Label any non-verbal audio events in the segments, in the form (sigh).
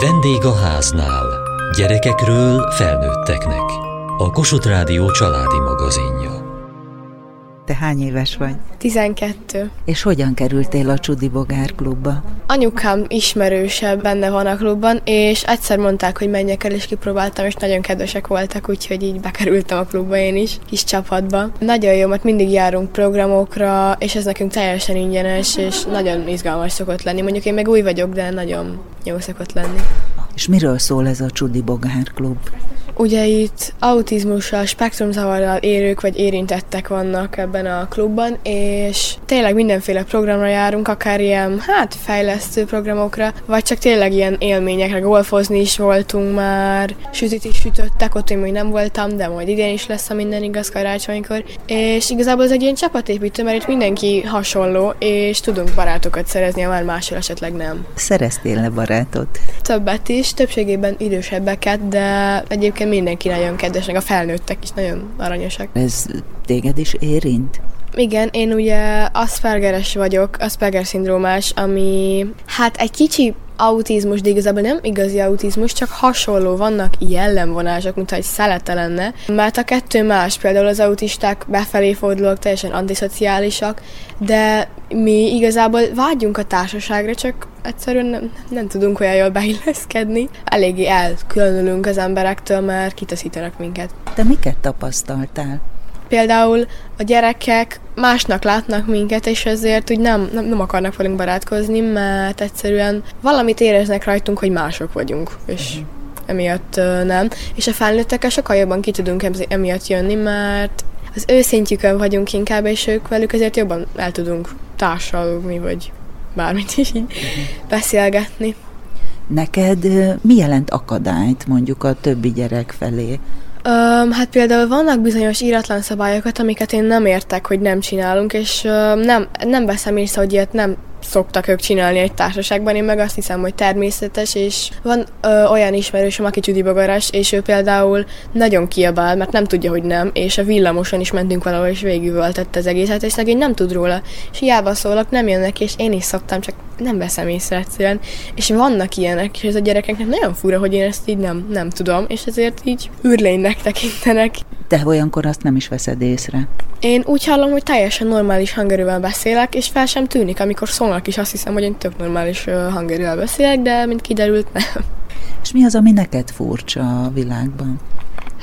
Vendég a háznál. Gyerekekről felnőtteknek. A Kossuth Rádió családi magazinja. Te hány éves vagy? 12. És hogyan kerültél a Csudi Bogár klubba? Anyukám ismerősebb benne van a klubban, és egyszer mondták, hogy menjek el, és kipróbáltam, és nagyon kedvesek voltak, úgyhogy így bekerültem a klubba én is, kis csapatba. Nagyon jó, mert mindig járunk programokra, és ez nekünk teljesen ingyenes, és nagyon izgalmas szokott lenni. Mondjuk én meg új vagyok, de nagyon jó szokott lenni. És miről szól ez a Csudi Bogár klub? Ugye itt autizmussal, spektrumzavarral érők vagy érintettek vannak ebben a klubban, és tényleg mindenféle programra járunk, akár ilyen, hát fejlesztő programokra, vagy csak tényleg ilyen élményekre, golfozni is voltunk már, sütit is sütöttek, ott én még nem voltam, de majd idén is lesz, a minden igaz karácsonykor. És igazából ez egy ilyen csapatépítő, mert itt mindenki hasonló, és tudunk barátokat szerezni, ha már máshol esetleg nem. Szereztél le barátot? Többet is, többségében idősebbeket, de egyébként mindenki nagyon kedves, meg a felnőttek is nagyon aranyosak. Ez téged is érint? Igen, én ugye Aspergeres vagyok, Asperger szindrómás, ami hát egy kicsi autizmus, de igazából nem igazi autizmus, csak hasonló, vannak jellemvonások, mintha egy szelete lenne. Mert a kettő más, például az autisták befelé fordulók teljesen antiszociálisak, de mi igazából vágyunk a társaságra, csak egyszerűen nem, nem tudunk olyan jól beilleszkedni. Eléggé elkülönülünk az emberektől, mert kitaszítanak minket. Te miket tapasztaltál? Például a gyerekek másnak látnak minket, és ezért úgy nem, nem, nem akarnak velünk barátkozni, mert egyszerűen valamit éreznek rajtunk, hogy mások vagyunk, és uh-huh. emiatt uh, nem. És a felnőttekkel sokkal jobban ki tudunk emiatt jönni, mert az őszintjükön vagyunk inkább, és ők velük ezért jobban el tudunk társalogni, vagy bármit is így uh-huh. beszélgetni. Neked mi jelent akadályt mondjuk a többi gyerek felé? Um, hát például vannak bizonyos íratlan szabályokat, amiket én nem értek, hogy nem csinálunk, és um, nem, nem veszem észre, hogy ilyet nem szoktak ők csinálni egy társaságban, én meg azt hiszem, hogy természetes, és van ö, olyan ismerősöm, aki csüdibogaras, és ő például nagyon kiabál, mert nem tudja, hogy nem, és a villamoson is mentünk valahol, és végigüvöltette az egészet, és szegény nem tud róla. És hiába szólok, nem jönnek, és én is szoktam, csak nem veszem észre egyszerűen. És vannak ilyenek, és ez a gyerekeknek nagyon fura, hogy én ezt így nem, nem tudom, és ezért így űrlénynek tekintenek. Te olyankor azt nem is veszed észre. Én úgy hallom, hogy teljesen normális hangerővel beszélek, és fel sem tűnik, amikor szólnak is, azt hiszem, hogy én tök normális hangerővel beszélek, de mint kiderült, nem. És mi az, ami neked furcsa a világban?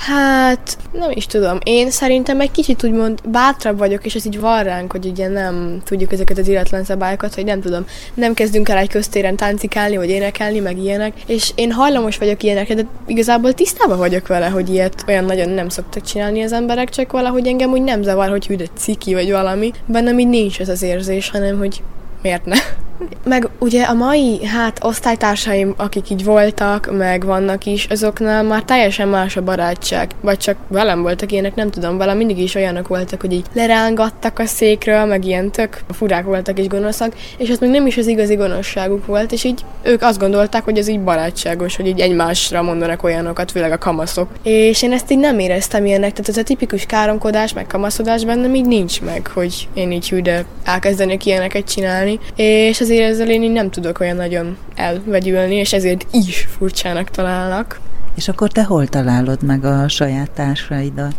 Hát, nem is tudom. Én szerintem egy kicsit úgymond bátrabb vagyok, és ez így van ránk, hogy ugye nem tudjuk ezeket az illetlen szabályokat, hogy nem tudom, nem kezdünk el egy köztéren táncikálni, vagy énekelni, meg ilyenek. És én hajlamos vagyok ilyenekre, de igazából tisztában vagyok vele, hogy ilyet olyan nagyon nem szoktak csinálni az emberek, csak valahogy engem úgy nem zavar, hogy hűde ciki, vagy valami. Bennem így nincs ez az érzés, hanem hogy miért ne? Meg ugye a mai, hát osztálytársaim, akik így voltak, meg vannak is, azoknál már teljesen más a barátság. Vagy csak velem voltak ilyenek, nem tudom, velem mindig is olyanok voltak, hogy így lerángattak a székről, meg ilyen tök furák voltak és gonoszak, és az még nem is az igazi gonoszságuk volt, és így ők azt gondolták, hogy ez így barátságos, hogy így egymásra mondanak olyanokat, főleg a kamaszok. És én ezt így nem éreztem ilyenek, tehát ez a tipikus káromkodás, meg kamaszodás bennem így nincs meg, hogy én így hű, de elkezdenék ilyeneket csinálni. És az azért ezzel én így nem tudok olyan nagyon elvegyülni, és ezért is furcsának találnak. És akkor te hol találod meg a saját társaidat?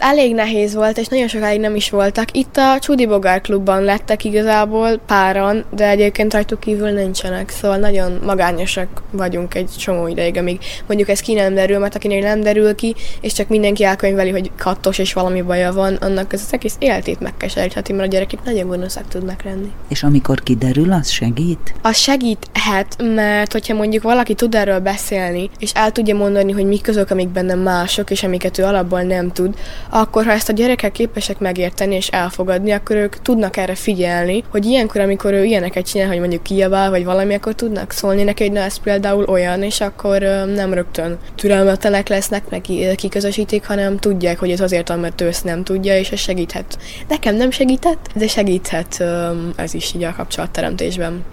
Elég nehéz volt, és nagyon sokáig nem is voltak. Itt a Csudi Bogár klubban lettek igazából páran, de egyébként rajtuk kívül nincsenek, szóval nagyon magányosak vagyunk egy csomó ideig, amíg mondjuk ez ki nem derül, mert akinek nem derül ki, és csak mindenki elkönyveli, hogy kattos és valami baja van, annak ez az egész életét megkeserítheti, mert a gyerekek nagyon gonoszak tudnak lenni. És amikor kiderül, az segít? Az segíthet, mert hogyha mondjuk valaki tud erről beszélni, és el tudja mondani, hogy mik azok, amik benne mások, és amiket ő alapból nem tud, akkor ha ezt a gyerekek képesek megérteni és elfogadni, akkor ők tudnak erre figyelni, hogy ilyenkor, amikor ő ilyeneket csinál, hogy mondjuk kiabál, vagy valami, akkor tudnak szólni neki, hogy na ez például olyan, és akkor nem rögtön türelmetlenek lesznek, meg kiközösítik, hanem tudják, hogy ez azért mert ő ezt nem tudja, és ez segíthet. Nekem nem segített, de segíthet ez is így a kapcsolatteremtésben.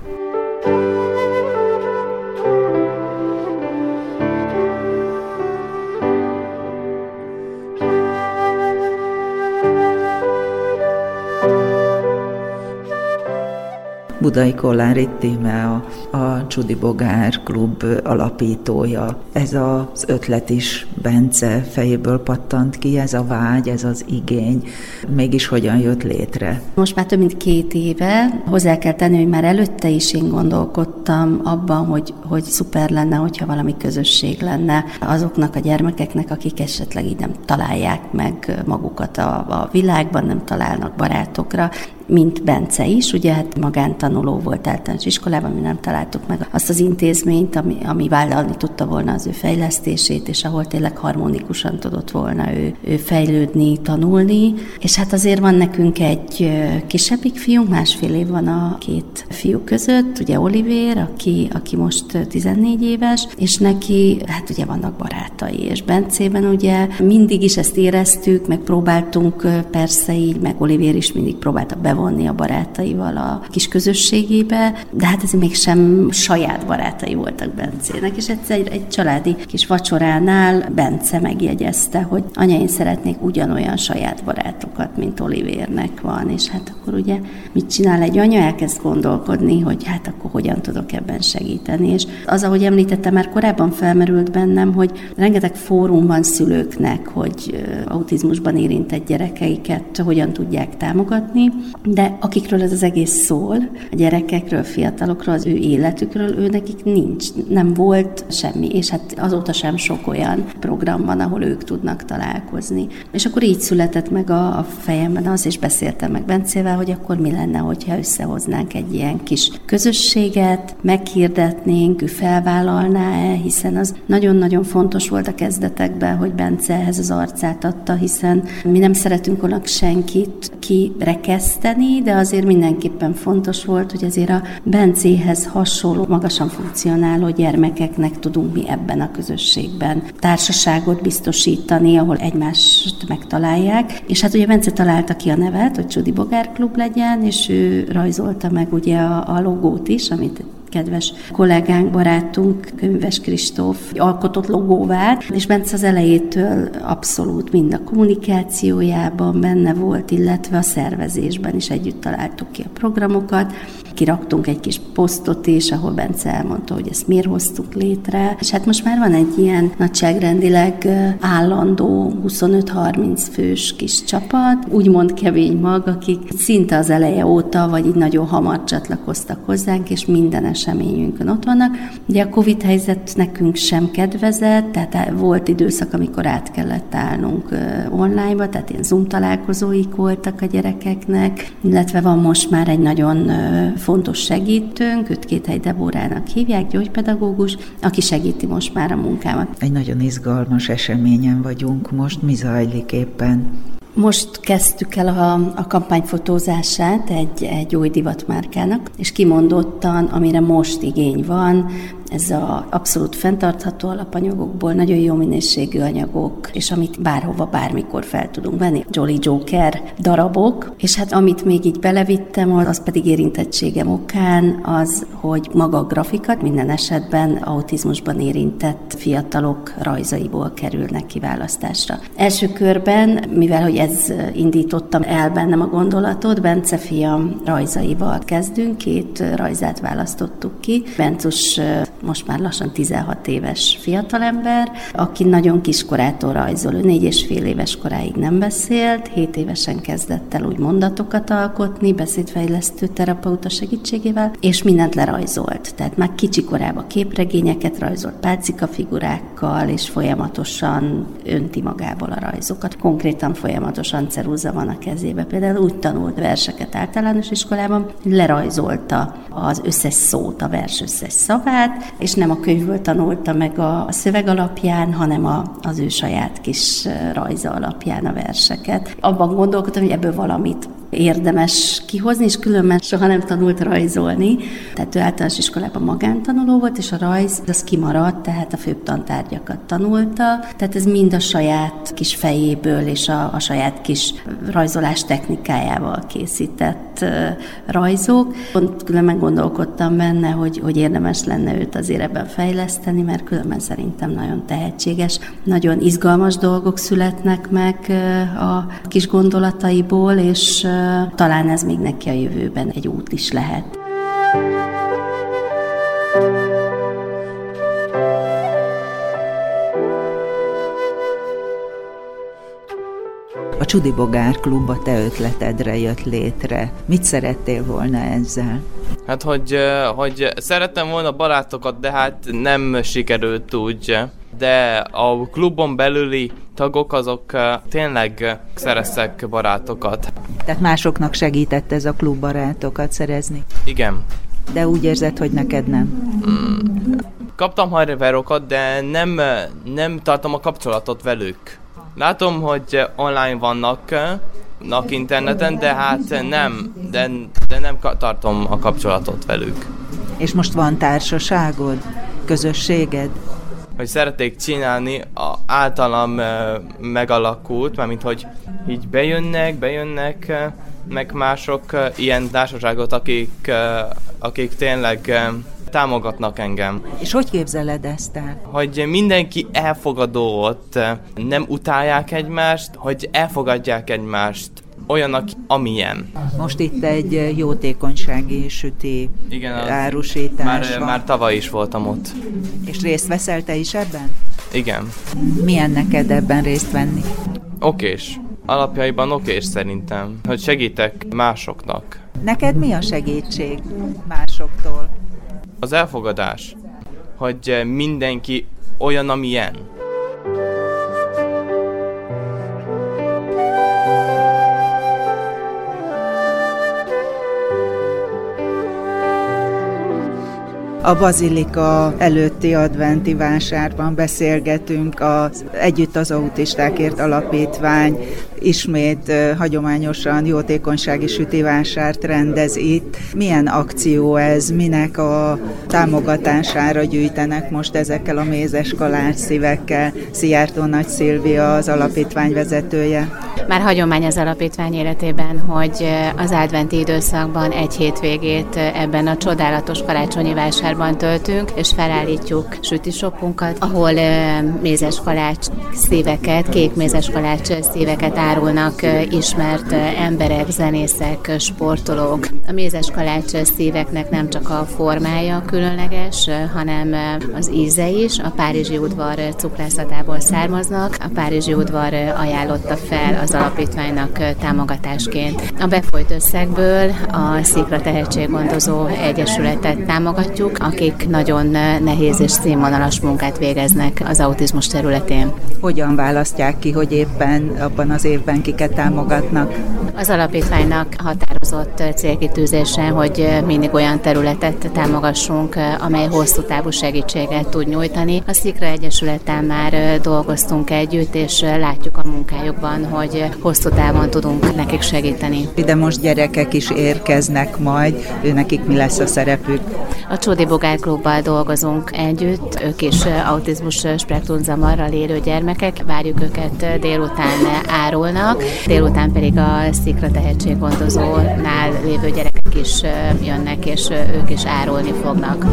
Budai Kollári Tíme, a, a Csudi Bogár klub alapítója. Ez az ötlet is Bence fejéből pattant ki, ez a vágy, ez az igény. Mégis hogyan jött létre? Most már több mint két éve. Hozzá kell tenni, hogy már előtte is én gondolkodtam abban, hogy, hogy szuper lenne, hogyha valami közösség lenne azoknak a gyermekeknek, akik esetleg így nem találják meg magukat a, a világban, nem találnak barátokra mint Bence is, ugye hát magántanuló volt általános iskolában, mi nem találtuk meg azt az intézményt, ami, ami vállalni tudta volna az ő fejlesztését, és ahol tényleg harmonikusan tudott volna ő, ő fejlődni, tanulni. És hát azért van nekünk egy kisebbik fiunk, másfél év van a két fiú között, ugye Olivér, aki, aki most 14 éves, és neki, hát ugye vannak barátai, és Bencében ugye mindig is ezt éreztük, meg próbáltunk persze így, meg Olivér is mindig próbálta bevonni bevonni a barátaival a kis közösségébe, de hát ez mégsem saját barátai voltak Bencének, és egyszer egy, egy családi kis vacsoránál Bence megjegyezte, hogy anya, én szeretnék ugyanolyan saját barátokat, mint Olivérnek van, és hát akkor ugye mit csinál egy anya, elkezd gondolkodni, hogy hát akkor hogyan tudok ebben segíteni, és az, ahogy említettem, már korábban felmerült bennem, hogy rengeteg fórum van szülőknek, hogy autizmusban érintett gyerekeiket hogyan tudják támogatni, de akikről ez az egész szól, a gyerekekről, fiatalokról, az ő életükről, ő nekik nincs, nem volt semmi, és hát azóta sem sok olyan program van, ahol ők tudnak találkozni. És akkor így született meg a, a fejemben az, és beszéltem meg Bencével, hogy akkor mi lenne, hogyha összehoznánk egy ilyen kis közösséget, meghirdetnénk, ő felvállalná-e, hiszen az nagyon-nagyon fontos volt a kezdetekben, hogy Bence ehhez az arcát adta, hiszen mi nem szeretünk volna senkit kirekeszteni, segíteni, de azért mindenképpen fontos volt, hogy azért a Bencéhez hasonló, magasan funkcionáló gyermekeknek tudunk mi ebben a közösségben társaságot biztosítani, ahol egymást megtalálják. És hát ugye Bence találta ki a nevet, hogy Csudi Bogár Klub legyen, és ő rajzolta meg ugye a, a logót is, amit kedves kollégánk, barátunk, Könyves Kristóf alkotott logóvá, és Bence az elejétől abszolút mind a kommunikációjában benne volt, illetve a szervezésben is együtt találtuk ki a programokat. Kiraktunk egy kis posztot is, ahol Bence elmondta, hogy ezt miért hoztuk létre. És hát most már van egy ilyen nagyságrendileg állandó 25-30 fős kis csapat, úgymond kevény mag, akik szinte az eleje óta, vagy így nagyon hamar csatlakoztak hozzánk, és minden eseményünkön ott vannak. Ugye a Covid helyzet nekünk sem kedvezett, tehát volt időszak, amikor át kellett állnunk online-ba, tehát ilyen Zoom találkozóik voltak a gyerekeknek, illetve van most már egy nagyon fontos segítőnk, őt két hely Deborának hívják, gyógypedagógus, aki segíti most már a munkámat. Egy nagyon izgalmas eseményen vagyunk most, mi zajlik éppen? Most kezdtük el a, a kampányfotózását egy, egy új divatmárkának, és kimondottan, amire most igény van, ez a abszolút fenntartható alapanyagokból nagyon jó minőségű anyagok, és amit bárhova, bármikor fel tudunk venni. Jolly Joker darabok, és hát amit még így belevittem, az pedig érintettségem okán az, hogy maga a grafikat minden esetben autizmusban érintett fiatalok rajzaiból kerülnek kiválasztásra. Első körben, mivel hogy ez indítottam el bennem a gondolatot, Bence fiam rajzaival kezdünk, két rajzát választottuk ki. Bencus most már lassan 16 éves fiatalember, aki nagyon kiskorától rajzol. Ő négy és fél éves koráig nem beszélt, 7 évesen kezdett el úgy mondatokat alkotni, beszédfejlesztő terapeuta segítségével, és mindent lerajzolt. Tehát már kicsi korában képregényeket rajzolt pálcika figurákkal, és folyamatosan önti magából a rajzokat. Konkrétan folyamatosan ceruza van a kezébe. Például úgy tanult verseket általános iskolában, lerajzolta az összes szót, a vers összes szavát, és nem a könyvből tanulta meg a, szöveg alapján, hanem a, az ő saját kis rajza alapján a verseket. Abban gondolkodtam, hogy ebből valamit érdemes kihozni, és különben soha nem tanult rajzolni. Tehát ő általános iskolában magántanuló volt, és a rajz az kimaradt, tehát a főbb tantárgyakat tanulta. Tehát ez mind a saját kis fejéből és a, a saját kis rajzolás technikájával készített rajzok. Pont különben gondolkodtam benne, hogy, hogy érdemes lenne őt azért ebben fejleszteni, mert különben szerintem nagyon tehetséges, nagyon izgalmas dolgok születnek meg a kis gondolataiból, és talán ez még neki a jövőben egy út is lehet. A Csudi Bogár Klub a te ötletedre jött létre. Mit szerettél volna ezzel? Hát, hogy, hogy szerettem volna barátokat, de hát nem sikerült úgy. De a klubon belüli tagok azok tényleg szereztek barátokat. Tehát másoknak segített ez a klub barátokat szerezni? Igen. De úgy érzed, hogy neked nem? Mm. Kaptam hajreverokat, de nem, nem tartom a kapcsolatot velük. Látom, hogy online vannak, nak interneten, de hát nem, de, de nem tartom a kapcsolatot velük. És most van társaságod? Közösséged? Hogy szeretnék csinálni, a általam megalakult, mármint hogy így bejönnek, bejönnek, meg mások ilyen társaságot, akik, akik tényleg támogatnak engem. És hogy képzeled ezt el? Hogy mindenki elfogadó ott, nem utálják egymást, hogy elfogadják egymást olyanak, amilyen. Most itt egy jótékonysági süti Igen, árusítás már, van. már tavaly is voltam ott. És részt veszel te is ebben? Igen. Milyen neked ebben részt venni? Okés. Alapjaiban okés szerintem, hogy segítek másoknak. Neked mi a segítség másoktól? az elfogadás, hogy mindenki olyan, amilyen. A Bazilika előtti adventi vásárban beszélgetünk az Együtt az Autistákért Alapítvány ismét hagyományosan jótékonysági sütivásárt rendez itt. Milyen akció ez, minek a támogatására gyűjtenek most ezekkel a mézes kalács szívekkel? Szijjártó Nagy Szilvia az alapítvány vezetője. Már hagyomány az alapítvány életében, hogy az adventi időszakban egy hétvégét ebben a csodálatos karácsonyi vásárban töltünk, és felállítjuk sütisopunkat, ahol mézes kalács szíveket, kék mézes kalács szíveket árulnak ismert emberek, zenészek, sportolók. A mézes kalács szíveknek nem csak a formája különleges, hanem az íze is. A Párizsi udvar cukrászatából származnak. A Párizsi udvar ajánlotta fel az alapítványnak támogatásként. A befolyt összegből a Szikra Tehetséggondozó Egyesületet támogatjuk, akik nagyon nehéz és színvonalas munkát végeznek az autizmus területén. Hogyan választják ki, hogy éppen abban az évben kiket támogatnak? Az alapítványnak határozott célkitűzése, hogy mindig olyan területet támogassunk, amely hosszú távú segítséget tud nyújtani. A Szikra Egyesületen már dolgoztunk együtt, és látjuk a munkájukban, hogy hosszú távon tudunk nekik segíteni. Ide most gyerekek is érkeznek majd, ő nekik mi lesz a szerepük? A Csódi Bogár Klubbal dolgozunk együtt, ők is autizmus spektrum zamarral élő gyermekek, várjuk őket délután árulnak, délután pedig a Szikra tehetséggondozónál lévő gyerekek is jönnek, és ők is árulni fognak.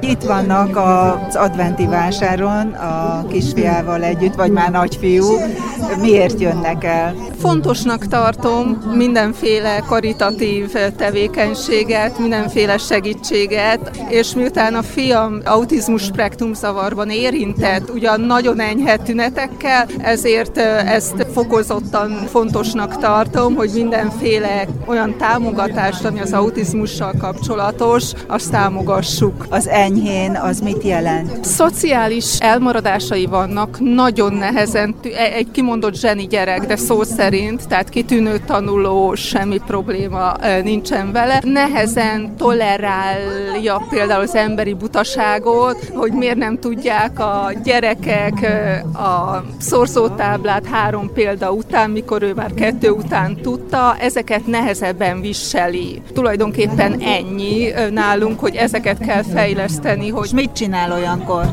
itt vannak az adventi vásáron a kisfiával együtt, vagy már nagyfiú. Miért jönnek el? Fontosnak tartom mindenféle karitatív tevékenységet, mindenféle segítséget, és miután a fiam autizmus spektrum zavarban érintett, ugyan nagyon enyhe tünetekkel, ezért ezt fokozottan fontosnak tartom, hogy mindenféle olyan támogatást, ami az autizmussal kapcsolatos, azt támogassuk. Az enyhén, az mit jelent? Szociális elmaradásai vannak, nagyon nehezen, e- egy kimondott zseni gyerek, de szó szerint, tehát kitűnő tanuló, semmi probléma nincsen vele. Nehezen tolerálja például az emberi butaságot, hogy miért nem tudják a gyerekek a szorzótáblát három példa után, mikor ő már kettő után tudta, ezeket nehezebben viseli. Tulajdonképpen ennyi nálunk, hogy ezeket kell fejleszteni hogy... És mit csinál olyankor?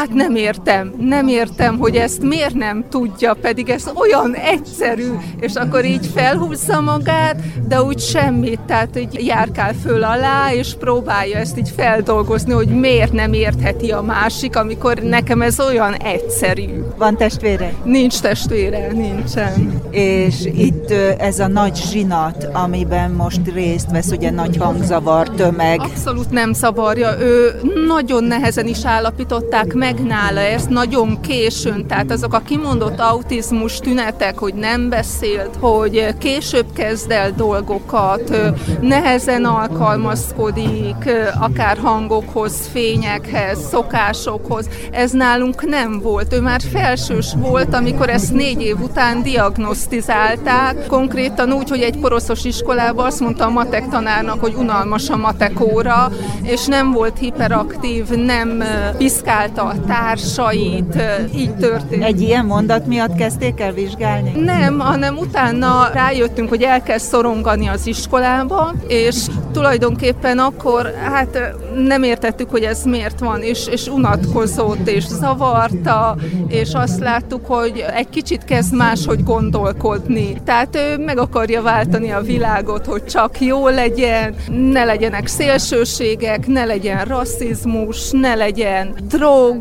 Hát nem értem, nem értem, hogy ezt miért nem tudja, pedig ez olyan egyszerű, és akkor így felhúzza magát, de úgy semmit, tehát így járkál föl alá, és próbálja ezt így feldolgozni, hogy miért nem értheti a másik, amikor nekem ez olyan egyszerű. Van testvére? Nincs testvére, nincsen. És itt ez a nagy zsinat, amiben most részt vesz, ugye nagy hangzavar, tömeg. Abszolút nem zavarja. Ő nagyon nehezen is állapították meg nála ezt, nagyon későn. Tehát azok a kimondott autizmus tünetek, hogy nem beszélt, hogy később kezd el dolgokat, nehezen alkalmazkodik, akár hangokhoz, fényekhez, szokásokhoz. Ez nálunk nem volt. Ő már felsős volt, amikor ezt négy év után diagnosztizálták. Konkrétan úgy, hogy egy poroszos iskolában azt mondta a matek tanárnak, hogy unalmas a matek óra, és nem volt hiperaktív, nem piszkálta a társait, így történt. Egy ilyen mondat miatt kezdték el vizsgálni? Nem, hanem utána rájöttünk, hogy el kell szorongani az iskolába, és tulajdonképpen akkor hát nem értettük, hogy ez miért van, és, és unatkozott, és zavarta, és azt láttuk, hogy egy kicsit kezd máshogy gondolkodni. Tehát ő meg akarja váltani a világot, hogy csak jó legyen, ne legyenek szélsőségek, ne legyen rasszizmus, ne legyen drog,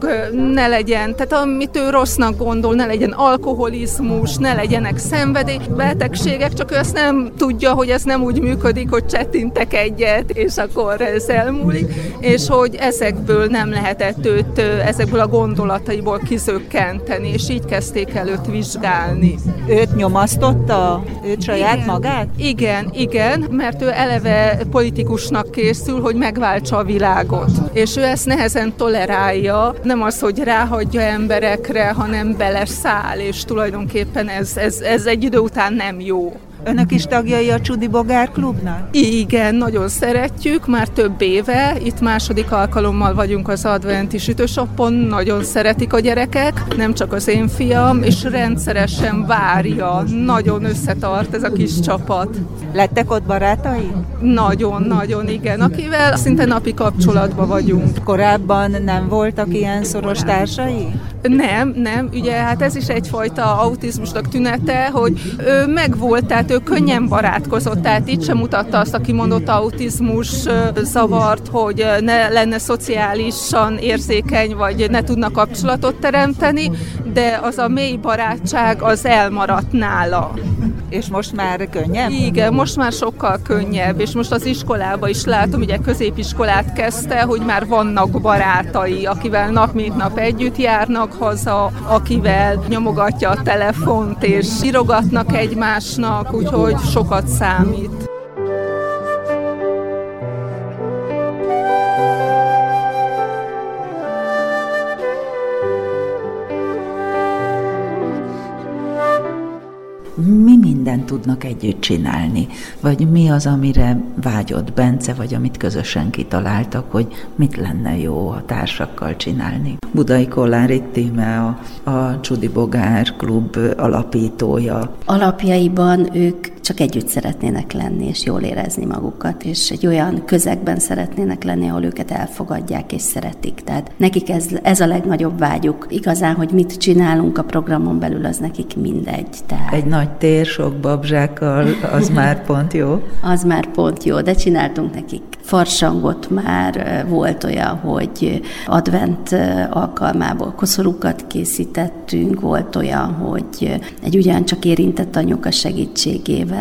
ne legyen, tehát amit ő rossznak gondol, ne legyen alkoholizmus, ne legyenek szenvedélybetegségek, csak ő ezt nem tudja, hogy ez nem úgy működik, hogy csettintek egyet, és akkor ez elmúlik, és hogy ezekből nem lehetett őt, ezekből a gondolataiból kizökkenteni, és így kezdték el őt vizsgálni. Őt nyomasztotta? Őt saját igen. magát? Igen, igen, mert ő eleve politikusnak készül, hogy megváltsa a világot. És ő ezt nehezen tolerálja, nem az, hogy ráhagyja emberekre, hanem beleszáll, és tulajdonképpen ez, ez, ez egy idő után nem jó. Önök is tagjai a Csudi Bogár klubnak? Igen, nagyon szeretjük, már több éve. Itt második alkalommal vagyunk az adventi sütősopon, nagyon szeretik a gyerekek, nem csak az én fiam, és rendszeresen várja, nagyon összetart ez a kis csapat. Lettek ott barátai? Nagyon, nagyon, igen, akivel szinte napi kapcsolatban vagyunk. Korábban nem voltak ilyen szoros társai? Nem, nem, ugye hát ez is egyfajta autizmusnak tünete, hogy ő megvolt, tehát ő könnyen barátkozott, tehát itt sem mutatta azt a kimondott autizmus zavart, hogy ne lenne szociálisan érzékeny, vagy ne tudna kapcsolatot teremteni, de az a mély barátság az elmaradt nála. És most már könnyebb? Igen, most már sokkal könnyebb, és most az iskolába is látom, ugye középiskolát kezdte, hogy már vannak barátai, akivel nap mint nap együtt járnak haza, akivel nyomogatja a telefont, és írogatnak egymásnak, úgyhogy sokat számít. Mindent tudnak együtt csinálni, vagy mi az, amire vágyott Bence, vagy amit közösen kitaláltak, hogy mit lenne jó a társakkal csinálni. Budai Kollárik Tíme, a, a Csudi Bogár klub alapítója. Alapjaiban ők csak együtt szeretnének lenni, és jól érezni magukat, és egy olyan közegben szeretnének lenni, ahol őket elfogadják és szeretik. Tehát nekik ez, ez a legnagyobb vágyuk. Igazán, hogy mit csinálunk a programon belül, az nekik mindegy. Tehát... Egy nagy tér sok babzsákkal, az (laughs) már pont jó? Az már pont jó, de csináltunk nekik farsangot már volt olyan, hogy advent alkalmából koszorúkat készítettünk, volt olyan, hogy egy ugyancsak érintett anyuka segítségével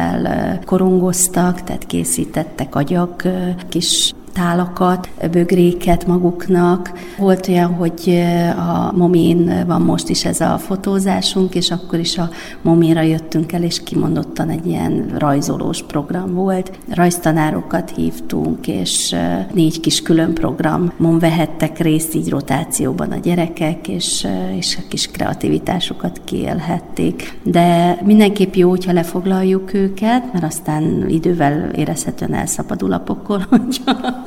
korongoztak, tehát készítettek agyak kis tálakat, bögréket maguknak. Volt olyan, hogy a Momin van most is ez a fotózásunk, és akkor is a Mominra jöttünk el, és kimondottan egy ilyen rajzolós program volt. Rajztanárokat hívtunk, és négy kis külön programon vehettek részt így rotációban a gyerekek, és, és a kis kreativitásukat kiélhették. De mindenképp jó, hogyha lefoglaljuk őket, mert aztán idővel érezhetően elszabadul a pokol, (laughs) hogyha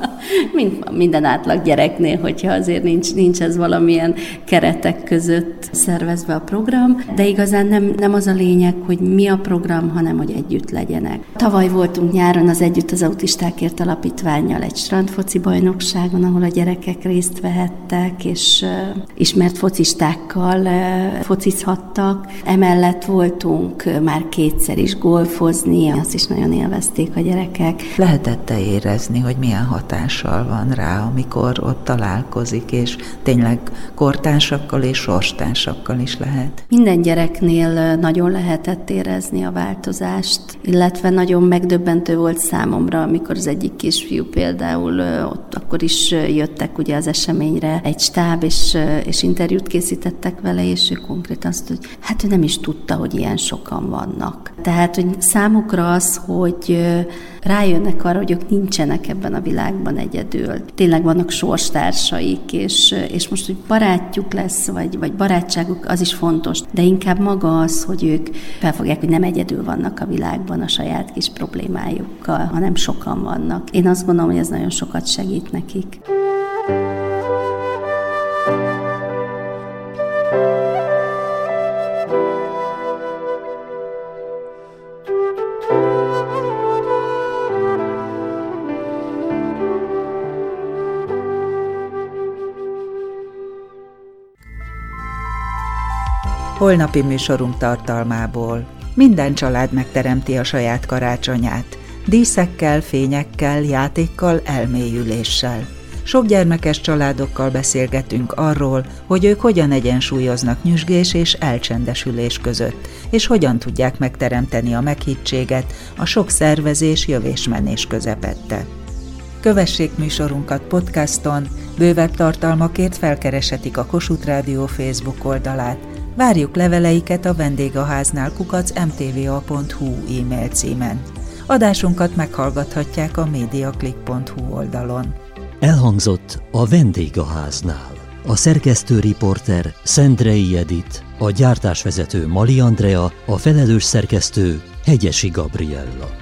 mint minden átlag gyereknél, hogyha azért nincs, nincs ez valamilyen keretek között szervezve a program, de igazán nem, nem az a lényeg, hogy mi a program, hanem hogy együtt legyenek. Tavaly voltunk nyáron az Együtt az Autistákért Alapítványjal egy strandfoci bajnokságon, ahol a gyerekek részt vehettek, és uh, ismert focistákkal uh, focizhattak. Emellett voltunk uh, már kétszer is golfozni, azt is nagyon élvezték a gyerekek. Lehetette érezni, hogy milyen hatással van rá, amikor ott találkozik, és tényleg kortársakkal és sorstársakkal is lehet. Minden gyereknél nagyon lehetett érezni a változást, illetve nagyon megdöbbentő volt számomra, amikor az egyik kisfiú például ott akkor is jöttek ugye az eseményre egy stáb, és, és interjút készítettek vele, és ő konkrétan azt, hogy hát ő nem is tudta, hogy ilyen sokan vannak. Tehát, hogy számukra az, hogy rájönnek arra, hogy ők nincsenek ebben a világban egyedül. Tényleg vannak sorstársaik, és, és most, hogy barátjuk lesz, vagy, vagy barátságuk, az is fontos, de inkább maga az, hogy ők felfogják, hogy nem egyedül vannak a világban a saját kis problémájukkal, hanem sokan vannak. Én azt gondolom, hogy ez nagyon sokat segít nekik. Holnapi műsorunk tartalmából. Minden család megteremti a saját karácsonyát. Díszekkel, fényekkel, játékkal, elmélyüléssel. Sok gyermekes családokkal beszélgetünk arról, hogy ők hogyan egyensúlyoznak nyüzsgés és elcsendesülés között, és hogyan tudják megteremteni a meghittséget a sok szervezés jövésmenés közepette. Kövessék műsorunkat podcaston, bővebb tartalmakért felkereshetik a Kossuth Rádió Facebook oldalát, Várjuk leveleiket a vendégháznál kukac mtva.hu e-mail címen. Adásunkat meghallgathatják a mediaclick.hu oldalon. Elhangzott a vendégháznál. A szerkesztő riporter Szendrei Edit, a gyártásvezető Mali Andrea, a felelős szerkesztő Hegyesi Gabriella.